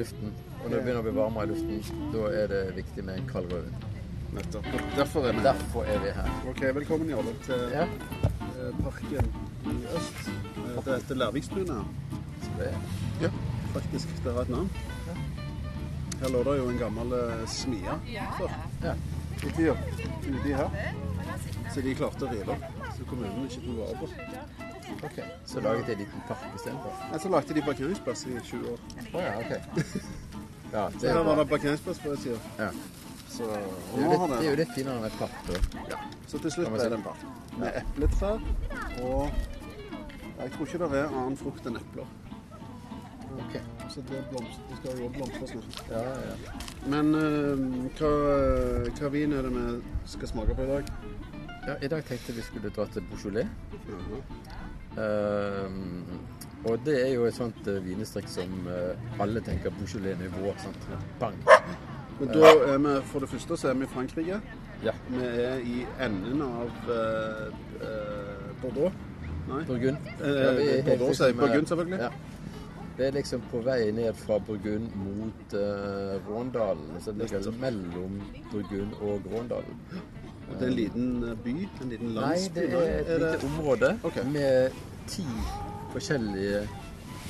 luften. Og når det begynner å bli varmere i luften, da er det viktig med en kald rødvin. Nettopp. Derfor er. Derfor er vi her. Ok, velkommen Jarle til Ja, eh, parken i øst. Eh, Det heter Lærvikstunet. er Faktisk, det har et navn. Her lå det jo en gammel eh, smie før. Ja. Uti her. Så de klarte å rive, så kommunen ikke tok vare på. Ok, så laget jeg en liten park istedenfor. Nei, Så lagde de parkeringsplass i 20 år. Oh, ja, ok. Ja, det Så er her var det parkeringsplass på den side. Ja. Så Det er litt, det er jo litt finere enn et park, da. ja. Så til slutt Kan ble det en park. Med epletrær og Jeg tror ikke det er annen frukt enn epler. Ok. Så det, blomst, det skal jo blomstre snart. Ja, ja. Men uh, hva, hva vin er det vi skal smake på i dag? ja, I dag tenkte vi skulle dra til Beaujolais. Ehm, og det er jo et sånt uh, vinestrikk som uh, alle tenker Beaujolais-nivå. Bang! Men da er vi, for det første så er vi i Frankrike. Ja. Vi er i enden av eh, eh, Bordeaux. Nei? Burgund. Eh, Bordeaux, sier eh, Burgund, selvfølgelig. Ja. Det er liksom på vei ned fra Burgund mot uh, Råndalen. Så det ligger mellom Burgund og Råndalen. Og det er en liten eh, by, en liten landsby? Nei, det er et lite område okay. med ti forskjellige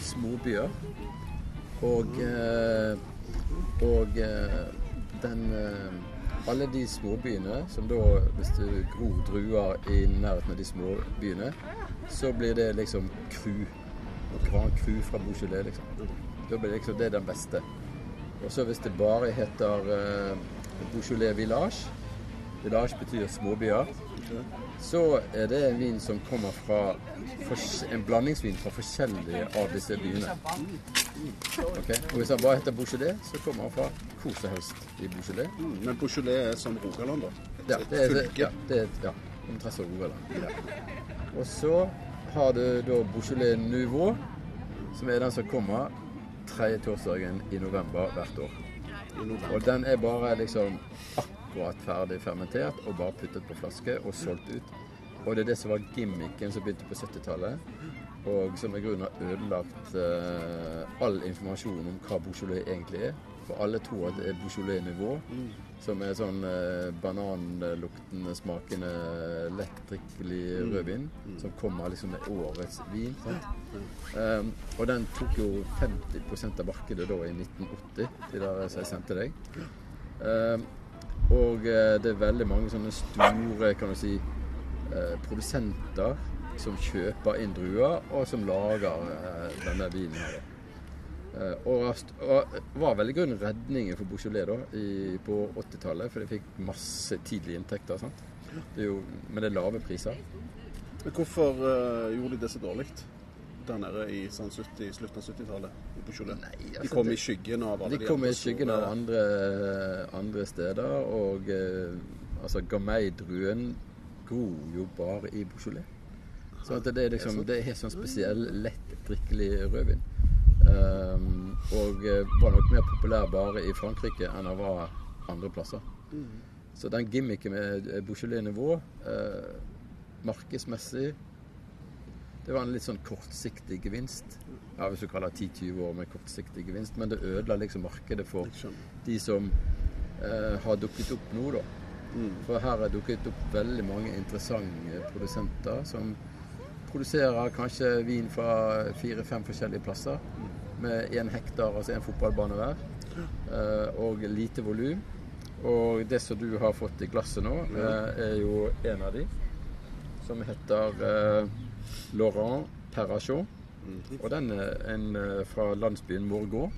småbyer. Og, eh, og den Alle de småbyene som da, hvis du gror druer i nærheten av de småbyene, så blir det liksom cru. Grand Cru fra Beaujolais, liksom. Da blir det liksom det er den beste. Og så hvis det bare heter uh, Beaujolais Village Village betyr småbyer. Så er det en vin som kommer fra en blandingsvin fra forskjellige av disse byene. Ok, Og Hvis han bare heter Beaujolais, så kommer han fra helst i Beaujolais. Mm, Men Beaujolais er som Rogaland, da? Ja, det er, ja, det er ja, omtrent som Rogaland. Ja. Og så har du da Beaujolais Nouveau, som er den som kommer tredje torsdagen i november hvert år. Og den er bare liksom akkurat ferdig fermentert og bare puttet på flaske og solgt ut. Og det er det som var gimmicken som begynte på 70-tallet, og som i grunnen har ødelagt eh, all informasjon om hva Beaujolais egentlig er. For alle to at det er Beaujolais-nivå, som er sånn eh, bananluktende, smakende, lettdrikkelig rødvin, som kommer liksom med årets vin. Um, og den tok jo 50% av markedet da i 1980, de der som jeg sendte deg. Um, og eh, det er veldig mange sånne store kan du si, eh, produsenter som kjøper inn druer, og som lager eh, denne vinen her. Eh, og, og var veldig grunnen redningen for Beaujolais da, i, på 80-tallet, for de fikk masse tidlige inntekter. sant? Det jo, men det er lave priser. Men hvorfor uh, gjorde de det så dårlig der nede i sånn 70, slutten av 70-tallet? Altså, de kom det- i skyggen av alle De kom i skyggen av andre, andre steder, og uh, altså Gamay-druen gror jo bare i Beaujolais. Så det er liksom det er helt sånn spesiell, lett drikkelig rødvin. Ehm, og eh, var nok mer populær bare i Frankrike enn han var andre plasser. Så den gimmicken med eh, Beaujolais-nivå, uh, markedsmessig det var en litt sånn kortsiktig gevinst. Ja, Hvis du kaller det 10-20 år med kortsiktig gevinst. Men det ødela liksom markedet for de som uh, har dukket opp nå, da. For her har dukket opp veldig mange interessante produsenter som produserer kanskje vin fra fire-fem forskjellige plasser. Med én hektar, altså én fotballbane hver. Eh, og lite volum. Og det som du har fått i glasset nå, eh, er jo en av de. Som heter eh, Laurent Perrachon. Og den er en fra landsbyen Morgå.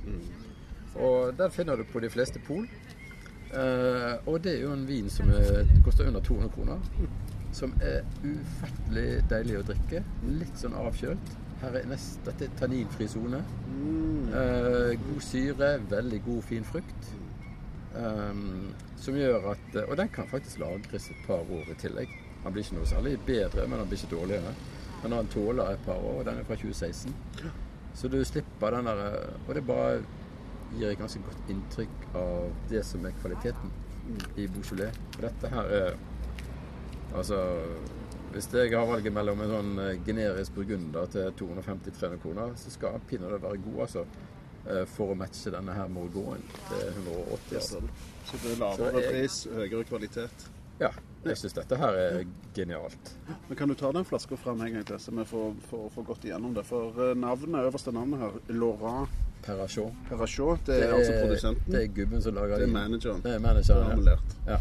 Og den finner du på de fleste pol. Og det er jo en vin som er, koster under 200 kroner. Som er ufattelig deilig å drikke. Litt sånn avkjølt. Her er nest, dette er tanninfri sone. Eh, god syre, veldig god, fin frukt. Um, som gjør at Og den kan faktisk lagres et par år i tillegg. Han blir ikke noe særlig bedre, men han blir ikke dårligere. Men han tåler et par år, og den er fra 2016. Så du slipper den der Og det bare gir et ganske godt inntrykk av det som er kvaliteten i Beaujolais. For dette her er Altså hvis jeg har valget mellom en sånn eh, generisk burgunder til 250-300 kroner, så skal pinadø være god, altså. eh, For å matche denne her Morgoen til 180. Altså. Så det er lavere jeg- pris, høyere kvalitet. Ja, jeg syns dette her er genialt. Men Kan du ta den flaska fram en gang til, så vi får, får, får gått igjennom det? For eh, navnet, øverste navnet her, Laurent Perachot. Perachot, det er altså produsenten. Det er gubben som lager Det er manageren. Det er Det manageren, lært. ja.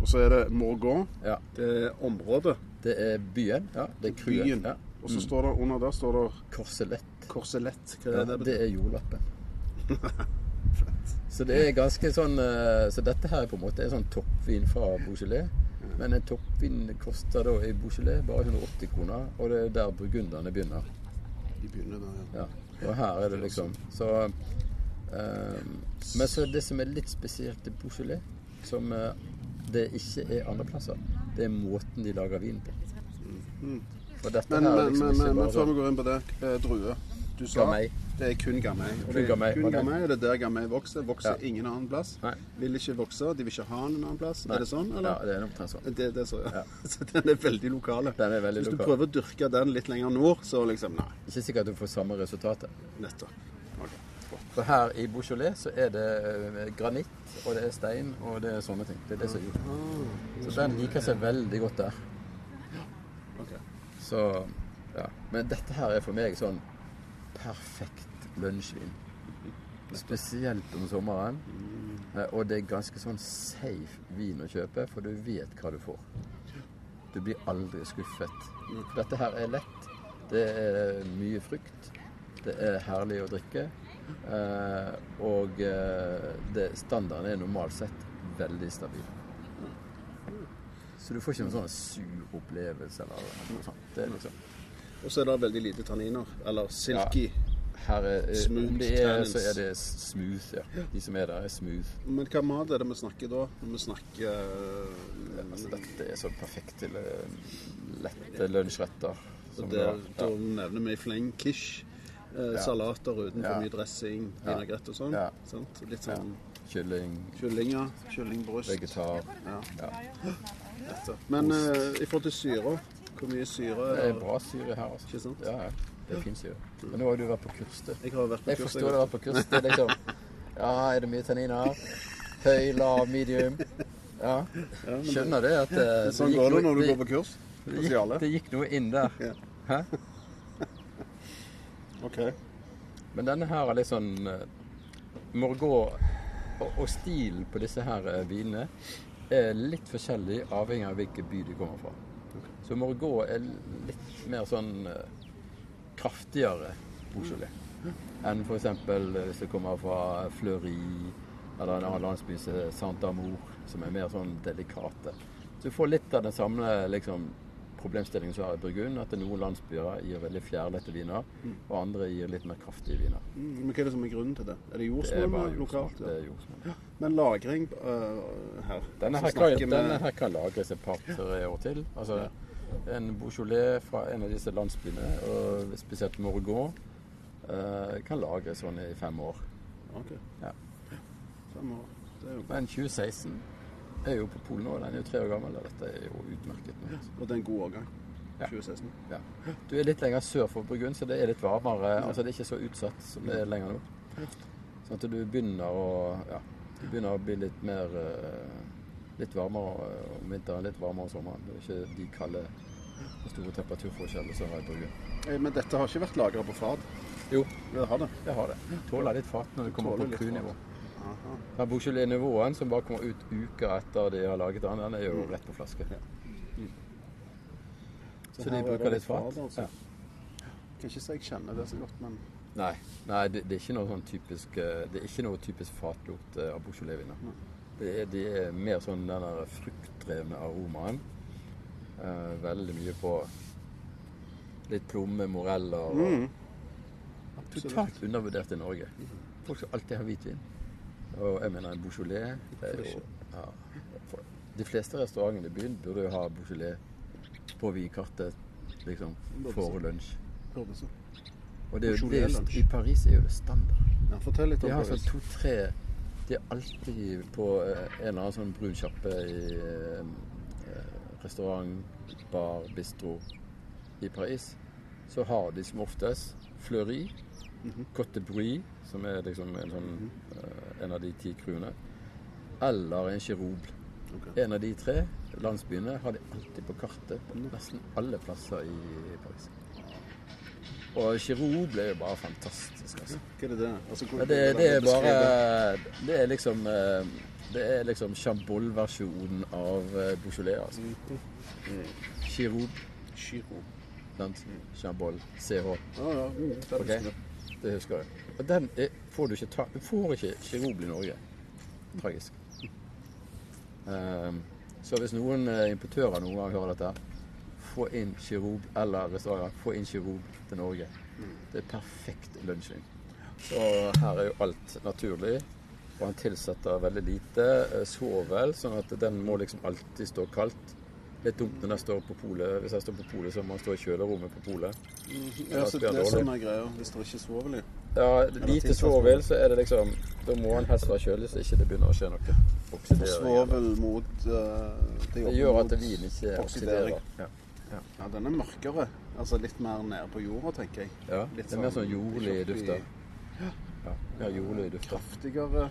Og så er det Morgon. ja. Det er området. Det er byen. Ja, det er Byen. Ja. Og så står det under der står det Korselett. Korselett. Hva Ja, er det? det er jordlappen. Så det er ganske sånn eh, Så dette her er på en måte en sånn toppvin fra Beaujolais. Men en toppvin koster da i Beaujolais bare 180 kroner, og det er der burgunderne begynner. De begynner der, ja. Ja, og her er det liksom Så um, Men så det som er litt spesielt i Beaujolais, som eh, det ikke er andre plasser, det er måten de lager vin på. dette Men, her er men, liksom men, men før vi går inn på det, eh, drue. Du sa Gamay. det er kun. Og Kun det er Gamay, kun og det? Er der Gamay vokser? Vokser Ja. ingen annen plass? Nei. Vil ikke vokse, de vil ikke ha den en annen plass? Nei. Er det sånn, Ja, det er omtrent sånn. Det, det er så, ja. Så den er veldig lokale. Den veldig Hvis du lokal. prøver å dyrke den litt lenger nord, så liksom Nei. Ikke sikkert du får samme resultatet. Nettopp. For her i Beaujolais så er det eh, granitt, og det er stein, og det er sånne ting. Det er det som. Ah, Så den liker seg veldig godt der. Så ja. Men dette her er for meg sånn perfekt lunsjvin. Spesielt om sommeren. Eh, Og det er ganske sånn safe vin å kjøpe, for du vet hva du får. Du blir aldri skuffet. Dette her er lett. Det er mye frukt. Det er herlig å drikke. Eh, og eh, det, standarden er normalt sett veldig stabil. Så du får ikke noen sånn sur opplevelse eller noe sånt. Det er liksom Og så er det veldig lite tanniner. Eller silky. Her er, eh, Smooth om det er, så er det smooth, ja. De som er der, er smooth. Men hva mat er det vi snakker da? Når vi snakker eh, Altså, dette er sånn perfekt til uh, lette lunsjretter. da- nevner vi fleng quiche. Eh, Ja. Salater uten for Ja. mye dressing, Ja. vinagrett og sånn. Ja. Sant? Litt ja. sånn Kylling, kyllinger, kyllingbryst. vegetar. Ja. Ja. Men eh, i forhold til syre, hvor mye syre er Det er bra syre her, altså. Ikke sant? Ja, ja. Det er fin syre. Men nå har du vært på kurs, du. Jeg har vært på Jeg kurs. forstår du har vært på kurs. Det er liksom Ja, er det mye tanniner? Høy, lav, medium? Ja. Ja, Skjønner det at eh, Sånn går det når du går på kurs. det gikk, det gikk noe inn der. Hæ? OK. Men denne her er litt sånn eh, Morgot og, og stilen på disse her eh, vinene er litt forskjellig avhengig av hvilken by de kommer fra. Så Morgot er litt mer sånn eh, kraftigere Beaujolais enn f.eks. hvis det kommer fra Fleury eller en annen landsby som er Saint-Amour, som er mer sånn delikate. Så du får litt av den samme liksom, problemstillingen som er i Burgund, at noen landsbyer gir veldig fjærlette viner, og andre gir litt mer kraftige viner. Mm, Men hva er det som er grunnen til det? Er det jordsmonn lokalt? Det er jordsmonn. Men lagring uh, her Denne her, kan, med... denne her kan lagres et par-tre år til. Altså, En Beaujolais fra en av disse landsbyene, og spesielt Morgon, uh, kan lagres sånn i fem år. Ok. Ja. Fem år. Det er jo Men 2016 er jo på Polen nå. Den er jo tre år gammel, og dette er jo utmerket. nå. Og det er en god årgang. 2016. Ja. Du er litt lenger sør for Burgund, så det er litt varmere. Altså Det er ikke så utsatt som det er lenger nå. Sånn at du begynner å ja, du begynner å bli litt mer eh, Litt varmere om vinteren, litt varmere om sommeren. Det er ikke de kalde og store temperaturforskjellene som er i Burgund. Eh, Men dette har ikke vært lagra på fat? Jo, Det har det. det har det. Tåler litt fat når du kommer Tåler på. Aha. Den Beaujolais-nivåen som bare kommer ut uker etter de har laget den, den er jo rett på flaske. Så, de er bruker litt fat. altså. Ja. Kan ikke si jeg kjenner det så godt, men Nei, nei det, det er ikke noe sånn typisk eh, Det er ikke noe typisk fatlukt eh, av Beaujolais-viner. Det, Det er, er mer sånn den der fruktdrevne aromaen. Eh, veldig mye på litt plomme, moreller og mm. Totalt undervurdert i Norge. Folk skal alltid ha hvitvin. Og jeg mener en Beaujolais det er jo, ja, De fleste restaurantene i byen burde jo ha Beaujolais på vinkartet liksom, for lunsj. Og det er det jo. I Paris er jo det standard. Ja, fortell litt De om Paris. sånn to-tre De er alltid på eh, en eller annen sånn brun kjappe i eh, eh, restaurant, bar, bistro i Paris. Så har de som oftest Fleury, Mhm. Cote Brie, som er liksom en, sånn, eh, en av de ti crewene. eller en Giroble. Okay. En av de tre landsbyene har de alltid på kartet på nesten alle plasser i Paris. Og Giroble er jo bare fantastisk, altså. Hva er det? Altså, hvor- Ja, det, det er bare Det er liksom eh, Det er liksom Chambol-versjonen av eh, Beaujolais. Altså. Giroud, Giro. sant? Chambol. CH. Ah, ja. Mm, det er Ok. Det. Husker jeg. Og den er, får du ikke ta Du får ikke Giroud i Norge. Tragisk. Um, så hvis noen eh, importører noen gang hører dette, få inn Giroud eller restauranter, få inn Giroud til Norge. Det er perfekt lunsjing. Og her er jo alt naturlig. Og han tilsetter veldig lite eh, svovel, sånn at den må liksom alltid stå kaldt. Litt dumt når jeg står på polet. Hvis jeg står på polet, så må jeg stå i kjølerommet på polet. Ja, så det er sånne greier hvis det ikke er svovel i. Ja, lite svovel, så er det liksom Da må en helst være kjølig, så ikke det begynner å skje noe. Svovel mot uh, Det gjør at vin ikke oksiderer. Ja. Ja, den er mørkere. Altså litt mer nede på jorda, tenker jeg. ja. Litt Det er mer sånn- jordlige jordlig ikke oppi- dufter. Ja, mer jordlig dufter. Kraftigere.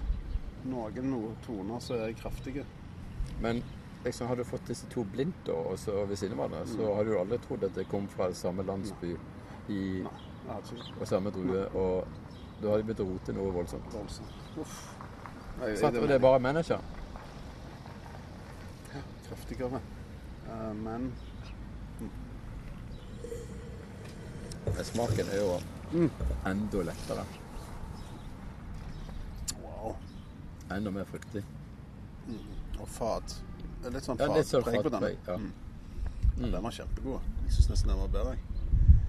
Noen noe toner som er kraftige. Men liksom, Hadde du fått disse to blindt og så ved siden av hverandre, så hadde du aldri trodd at det kom fra samme landsby i, og samme drue, og du hadde begynt å rote noe voldsomt. voldsomt. Uff. Og det er bare mennesker. kraftigere. Uh, men Men Smaken er jo Mm. enda lettere. wow. Enda mer fruktig. Og fat. Det litt sånn Ja, litt sånn fatpreg på den. ja. Mm. Mm. Ja, Den var kjempegod. Jeg syns nesten den var bedre.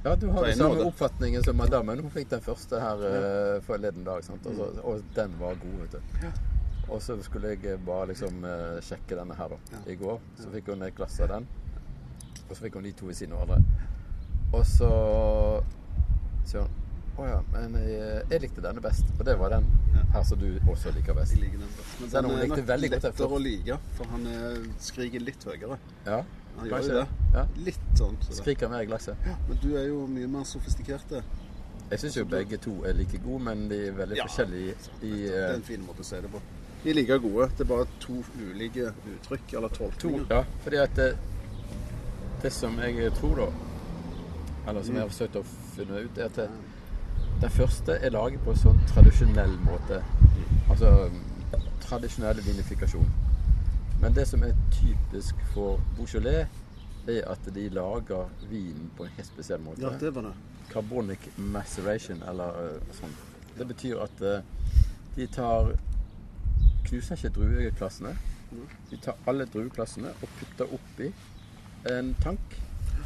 Ja, du har den samme måte. oppfatningen som madammen. Hun fikk den første her uh, forleden dag. Sant? Og, så, og den var god, vet du. Og så skulle jeg bare liksom uh, sjekke denne her da, Ja. i går. Så fikk hun et glass av den. Og så fikk hun de to i sine ordre. Og så sier hun Å ja, men jeg, jeg likte denne best. Og det var den Ja. her som du også liker best. Jeg liker den best. Men Den den er likte nok lettere efter. å like, for han er, skriker litt høyere. Ja, Han gjør jo det. Ja. Litt sånn. Så. Skriker mer i glasset. Men du er jo mye mer sofistikert. Jeg syns jo begge to er like gode, men de er veldig Ja, forskjellige i Det eh, er en fin måte å si det på. De er like gode. Det er bare to ulike uttrykk eller To, ja, fordi at det, det som jeg tror da, eller som jeg har forsøkt å finne ut, er at det, den første er laget på en sånn tradisjonell måte. Altså tradisjonell vinifikasjon. Men det som er typisk for Beaujolais, er at de lager vinen på en helt spesiell måte. Ja, det var det. Carbonic maceration, eller uh, sånn. Det betyr at uh, de tar Knuser ikke drueklassene. De tar alle drueklassene og putter oppi en tank.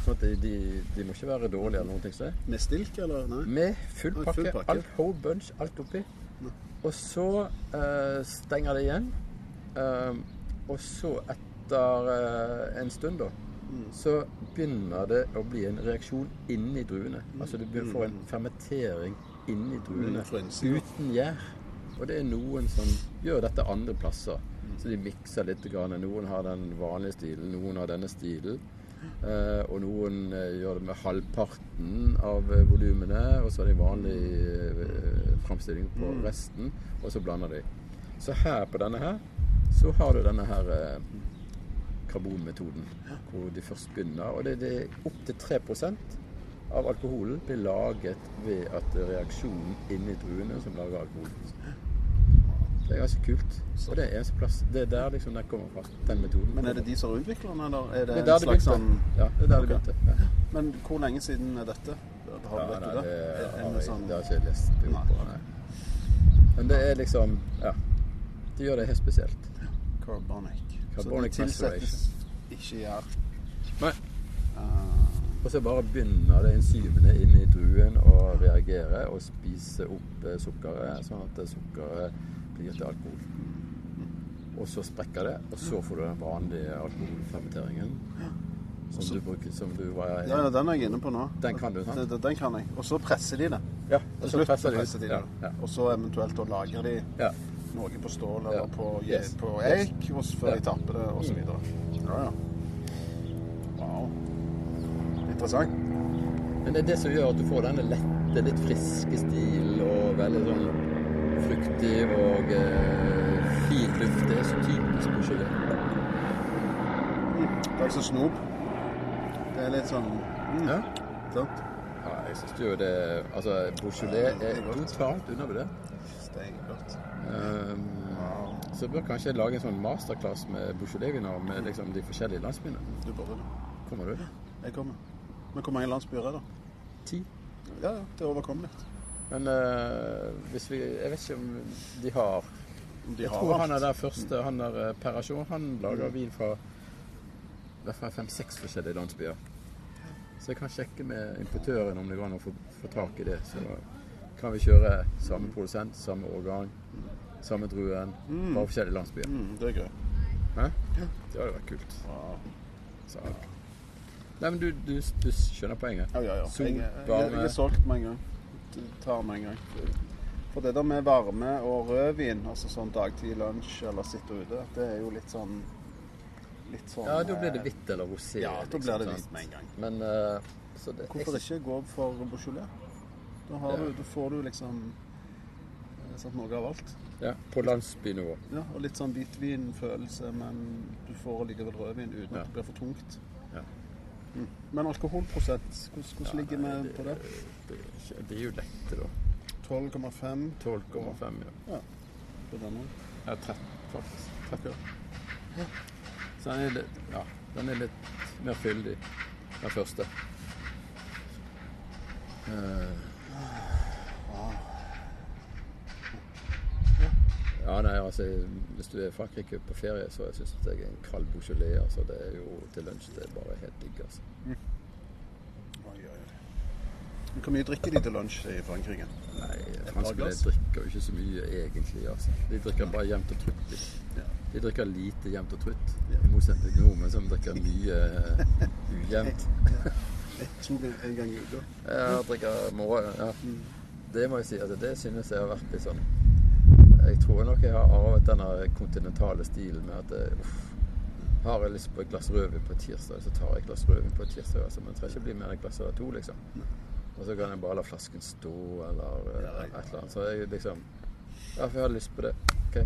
Sånn at de, de, de må ikke være dårlige eller noen ting sånn. Med stilk, eller? Nei? Med full pakke, full pakke. alt whole bunch, alt oppi. Og så eh, stenger det igjen. Eh, og så etter eh, en stund, da, Mm. så begynner det å bli en reaksjon inni druene. Altså du får en fermentering inni druene Mm, uten gjær. Og det er noen som gjør dette andre plasser. Så de mikser litt. Grann. Noen har den vanlige stilen, noen har denne stilen. Eh, og noen eh, gjør det med halvparten av eh, volumene, og så har de vanlig eh, framstilling på Mm. resten, og så blander de. Så her på denne her, så har du denne her eh, karbonmetoden, hvor de først begynner. Og det, det er opptil 3% av alkoholen blir laget ved at det er reaksjonen inni druene som lager alkohol. Det er ganske kult. Og det er plass. Det er der liksom den kommer fra. Den metoden. Men er det de som har utvikla den, eller er det, Det er en der det slags sånn Ja, det er der det Ok. begynte. Ja. Men hvor lenge siden er dette? Har Ja, nei, det? det, Er- har jeg, sånn- det har ikke jeg lest på. Nei. Men det er liksom Ja. Det gjør det helt spesielt. Carbonic. Carbonic så det tilsettes ikke gjær. Nei. Uh, Og så bare begynner det enzymene inn i druen å reagere og spise opp eh, sukkeret, sånn at sukkeret blir til alkohol. Og så sprekker det, og så får du den vanlige alkoholfermenteringen. Som du bruker, som du var ja, ja, den er jeg inne på nå. Den kan du, sant? Den, den kan jeg. Og så presser de det. Ja, og så presser de presser de det. ja. Og så eventuelt å lagre de ja. noe på stål Ja. eller på, Yes. på eik, yes. før Ja. Mm. de tapper det, så videre. Ja, ja. Wow. Interessant. Men det er det som gjør at du får denne lette, litt friske stil og veldig sånn fruktig og eh, fin luft. Det er så typisk Beaujolais. Det er ikke så snop. Det er litt sånn mm, Ja. sant? Ja, jeg syns jo det Altså, Beaujolais er totalt undervurdert. Steingodt. Um, Wow. så jeg bør kanskje lage en sånn masterclass med Beaujolais-viner med liksom de forskjellige landsbyene. Du burde det. Kommer du? Jeg kommer. Men hvor mange landsbyer er det? Ti? Ja, ja, det er overkommelig. Men uh, hvis vi Jeg vet ikke om de har de Jeg har tror han er der første, han der eh, Perasjon, han lager vin fra i hvert fall fem-seks forskjellige landsbyer. Så jeg kan sjekke med importøren om det går an å få, få tak i det. Så kan vi kjøre samme produsent, samme årgang, samme druen, Mm. bare forskjellige landsbyer. Mm, det er gøy. Hæ? Det hadde vært kult. Så. Nei, men du, du, du skjønner poenget? Ja, ja, ja. Sol, jeg, jeg, jeg, jeg er solgt med en gang. Tar med en gang. For det der med varme og rødvin, altså sånn dagtid lunsj eller sitte ute, det er jo litt sånn Litt sånn Ja, da blir det eh, hvitt eller rosé. Ja, da liksom, blir det hvitt med en gang. Men uh, så det, Hvorfor ikke gå for Beaujolais? Da, har Ja. du, da får du liksom eh, sant, noe av alt. Ja, på landsbynivå. Ja, og litt sånn hvitvinfølelse, men du får likevel rødvin uten Ja. at det blir for tungt. Ja. Mm. Men alkoholprosent, hvordan, Ja, ligger vi på det? det, det, de er jo lette, da. 12,5 12,5, ja. på denne. Ja, 13 faktisk. 13. Så den er litt, ja, den er litt mer fyldig, den første. Eh, ja, nei, altså, hvis du er i Frankrike på ferie, så syns jeg en kald Beaujolais, altså, det er jo til lunsj, det er bare helt digg, altså. Oi, oi, oi. Men Hvor mye drikker de til lunsj i Frankrike? Nei, par franskmenn drikker jo ikke så mye egentlig, altså. De drikker bare jevnt og trutt. de. Ja. De drikker lite jevnt og trutt. Ja. I motsetning til nordmenn som drikker mye uh, ujevnt. To ganger en gang i uka. Jeg drikker morgen, ja. Mm. Det må jeg si. Altså, det synes jeg har vært litt sånn Jeg tror nok jeg har arvet denne kontinentale stilen med at eh, uff, har jeg lyst på et glass rødvin på tirsdag, så tar jeg et glass rødvin på tirsdag. Altså, men det trenger ikke bli mer enn et glass eller to, liksom. Og så kan jeg bare la flasken stå, eller ja. et eller annet. Så jeg liksom Ja, for jeg har lyst på det. OK.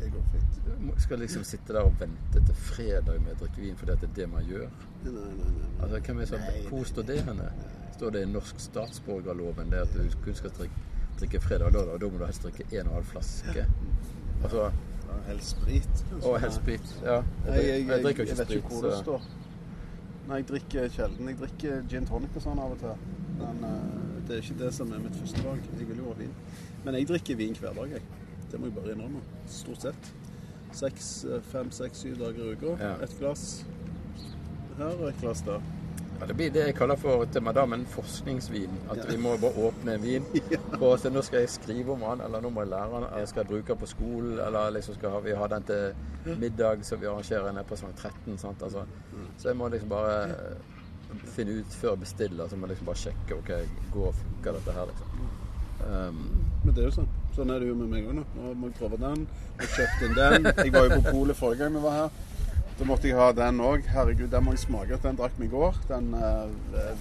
Det går fint. Jeg Skal liksom sitte der og vente til fredag med å drikke vin fordi at det er det man gjør? Nei, nei, nei. nei. Altså, hvem er så, Hvor står det henne? Står det i norsk statsborgerloven det at du kun skal drikke, drikke fredag og lørdag, og da må du helst drikke en og en halv flaske? Altså, Ja, helst sprit. og helst sprit. Ja. Jeg, jeg, jeg, jeg drikker jeg vet ikke hvor det står. Nei, jeg drikker sjelden. Jeg drikker gin tonic og sånn av og til. Men uh, det er ikke det som er mitt første valg. Jeg vil jo ha vin. Men jeg drikker vin hver dag, jeg. Det må jeg bare innrømme. Stort sett. Seks, eh, fem, seks, syv dager i uka. Ja. Et glass her og et glass der. Ja, det blir det jeg kaller for til madammen forskningsvin. At vi må bare åpne en vin. For så nå skal jeg skrive om den, eller nå må jeg lære den, eller skal jeg bruke den på skolen, eller liksom skal vi ha den til middag som vi arrangerer nede på Svang 13. Sant? Altså, så jeg må liksom bare finne ut før jeg bestiller, så må jeg liksom bare sjekke ok, går og funker dette her, liksom. Um, Men det er jo sånn. Sånn er det jo med meg òg nå. Nå må jeg prøve den. Jeg kjøpte inn den. Jeg var jo på polet forrige gang vi var her. Da måtte jeg ha den òg. Herregud, den må jeg smake. Den drakk vi i går. Den eh,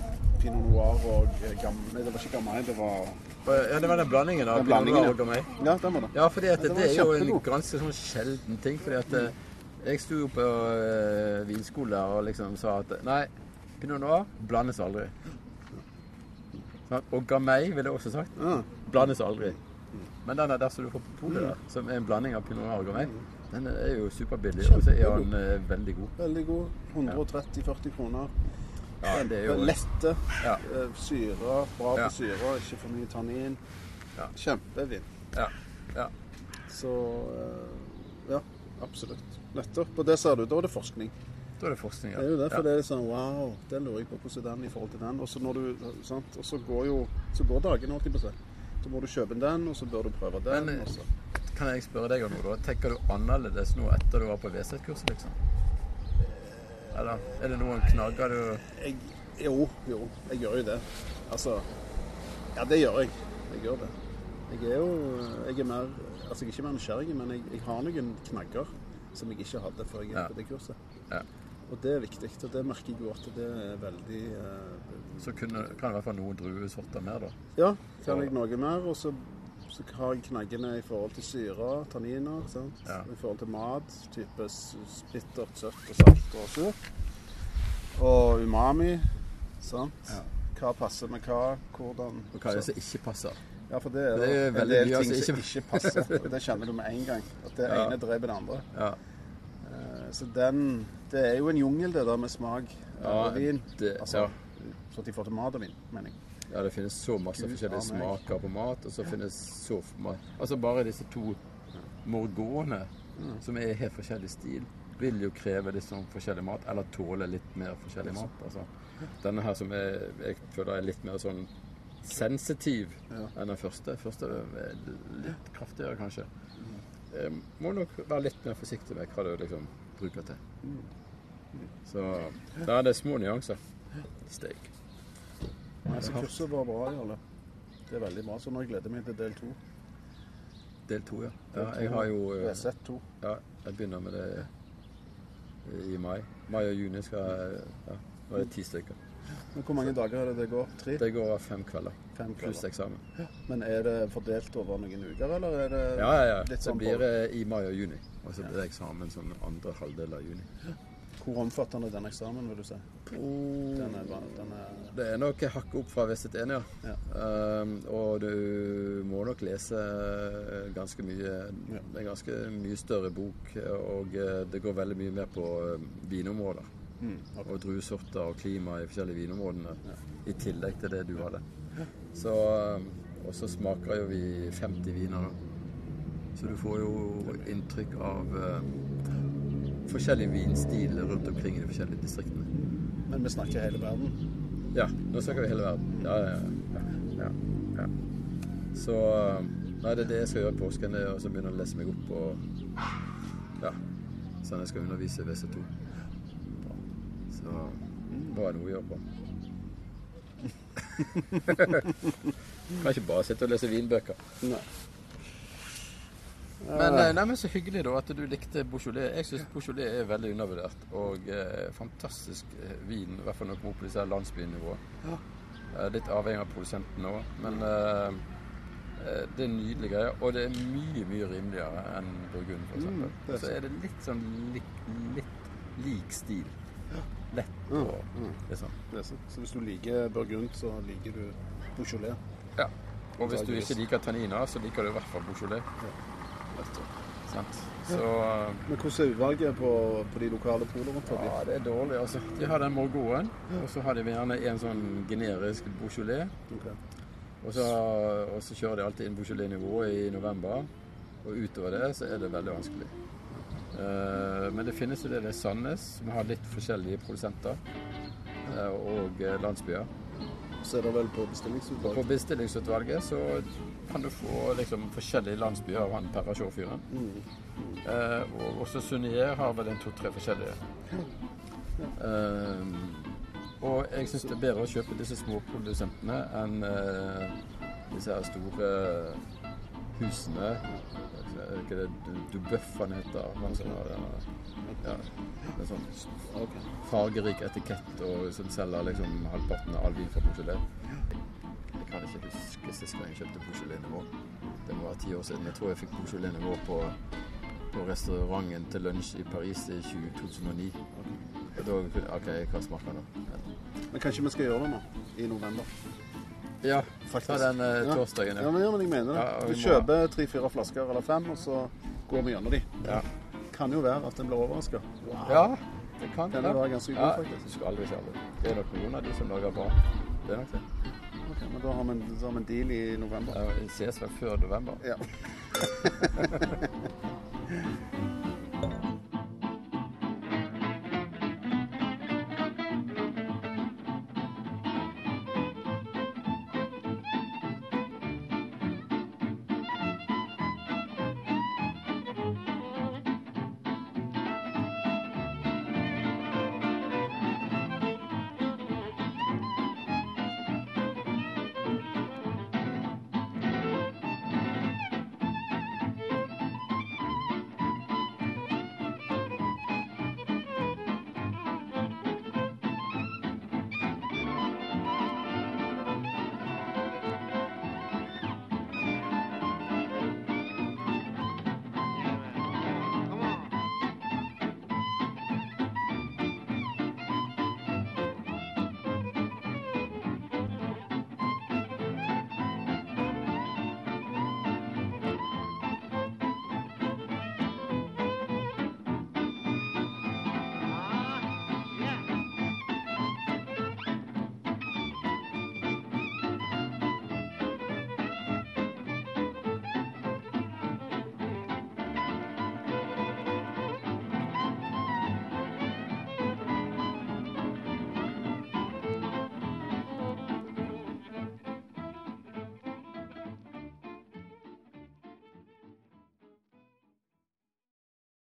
Pinot Noir og eh, Gam... Nei, det var ikke Gamay, det var ja, det var den blandingen av Pinot Noir og Gamay. Ja, den var det. Ja, fordi at Ja, det, er jo en ganske sånn sjelden ting. Fordi at eh, jeg sto på uh, vinskole og liksom sa at nei, Pinot Noir blandes aldri. Og Gamay ville jeg også sagt blandes aldri. Men den der som du får på polet, som er en blanding av Pinot Noir og Gamay, den er jo superbillig. Og så er den eh, veldig god. Veldig god. 130-40 kroner. Ja, det er jo Lette. Ja. eh, Syre. Bra Ja. på syre. Ikke for mye tannin. Ja. Kjempevin. Ja. ja. Så eh, ja, absolutt. Nettopp. Og det ser du. Da er det forskning. Da er det forskning, ja. Det er jo det, for ja. det er sånn Wow, det lurer jeg på hvordan er den i forhold til den. Og så når du, sant? Og så går jo så går dagene, alltid på seg. Så må du kjøpe den, og så bør du prøve den. Men, eh, og så. Kan jeg spørre deg om noe? da? Tenker du annerledes nå etter du var på VZ-kurset, liksom? Eller er det noen knagger du jeg, Jo, jo, jeg gjør jo det. Altså Ja, det gjør jeg. Jeg gjør det. Jeg er jo jeg er mer Altså, jeg er ikke mer nysgjerrig, men jeg, jeg har noen knagger som jeg ikke hadde før jeg gikk Ja. på det kurset. Ja. Og det er viktig. Og det merker jeg jo at det er veldig eh, Så kunne, kan det i hvert fall noen druesorter mer, da. Ja, kan jeg noe mer. Og så, så har jeg knaggene i forhold til syre, tanniner. Ja. I forhold til mat. Type bittert, søtt og salt og surt. Og umami. Sant? Ja. Hva passer med hva, hvordan Og hva er det som ikke passer? Ja, for det er, Det er en del ting som ikke- ikke passer. Og det kjenner du med en gang. At det Ja. ene dreper det andre. Ja, Eh, Så den Det er jo en jungel, det der med smak Ja, av vin. det- altså. Så at de får til mat og vin, mener jeg. Ja, det finnes så masse forskjellige smaker på mat, og så finnes så Altså bare disse to morgåene, som er i helt forskjellig stil, vil jo kreve litt sånn forskjellig mat, eller tåle litt mer forskjellig mat. Altså. Denne her som er, jeg føler er litt mer sånn sensitiv enn den første. Første er litt kraftigere, kanskje. Jeg må nok være litt mer forsiktig med hva du liksom bruker til. Så da er det små nyanser. Steak. Så kurset var bra, Jarle. Det er veldig bra. Så nå gleder jeg meg til del to. Del to, ja. ja. Jeg har jo eh, VZ2. Ja, jeg begynner med det i mai. Mai og juni skal jeg Ja, nå er det ti stykker. Men hvor mange dager er det det går? Tre? Det går fem kvelder. Fem Pluss eksamen. eksamen. Men er det fordelt over noen uker, eller er det Ja, ja, ja. litt Det sånn blir eh, i mai og juni. Og så blir det eksamen sånn andre halvdel av juni. Hvor omfattende den eksamen, vil du si? Den er, den er Det er nok hakket opp fra VZ1, ja. Ja. Um, og du må nok lese eh, ganske mye. Det er ganske mye større bok, og eh, det går veldig mye mer på eh, vinområder. mm, okay. Og druesorter og klima i forskjellige vinområdene. I tillegg til det du hadde. Så, um, og så smaker jo vi 50 viner, da. Så du får jo inntrykk av forskjellige vinstiler rundt omkring i de forskjellige distriktene. Men vi snakker hele verden. Ja, nå snakker vi hele verden. Ja, ja, ja. ja, ja. Så um, Nei, det er det jeg skal gjøre i påsken. Det er å så begynne å lese meg opp og Ja. Sånn jeg skal undervise i WC2. Så må jeg noe å gjøre på. kan ikke bare sitte og lese vinbøker. Nei. Men, eh, nei, men så hyggelig da at du likte Beaujolais. Jeg syns Beaujolais er veldig undervurdert. Og eh, fantastisk eh, vin, i hvert fall når det kommer opp på disse landsbynivåene. Ja. Eh, litt avhengig av produsenten òg, men eh, det er nydelige greier. Og det er mye, mye rimeligere enn Burgund, f.eks. Mm, så er det litt sånn litt, litt lik stil. Lett Mm, og mm. liksom. Det sånn. Så hvis du liker Burgund, så liker du Beaujolais. Ja. Og hvis du ikke liker tanniner, så liker du i hvert fall Beaujolais. Sant? Så eh, Men hvordan er utvalget på, på de lokale polene rundt forbi? Ja, det er dårlig, altså. De har den morgoen, og så har de gjerne en sånn generisk Beaujolais. Okay. Og så, og så kjører de alltid inn Beaujolais-nivået i november. Og utover det så er det veldig vanskelig. Eh, men det finnes jo det ved Sandnes, som har litt forskjellige produsenter. eh, og eh, landsbyer. Så er det vel på Og på bestillingsutvalget så kan du få liksom forskjellige landsbyer av han Perrachaux-fyren. Mm. Eh, og også Sunnier har vel en to-tre forskjellige. Eh, og jeg syns det er bedre å kjøpe disse små produsentene enn eh, disse her store husene. Er det det Du- Dubuff han heter? Den, ja, en sånn fargerik etikett og som selger liksom halvparten av all vin fra Beaujolais. Jeg kan ikke huske sist gang jeg kjøpte Beaujolais-nivå. Det må være ti år siden. Jeg tror jeg fikk Beaujolais-nivå på, på restauranten til lunsj i Paris i 2009. Og da OK, hva smaker den? Men kanskje vi skal gjøre det nå, i november? Ja, Faktisk. ta den eh, torsdagen. Ja, Ja. men, ja, men jeg mener det. Ja, vi vi må- kjøper tre-fire flasker eller fem, og så går vi gjennom de. Ja. Kan jo være at en blir overraska. ja, det kan Den er være ganske god, faktisk. du skal aldri si aldri. Det er nok noen av de som lager bra. Det er nok det. Men da har vi en, så har vi en deal i november. Ja, Vi ses vel før november. Ja.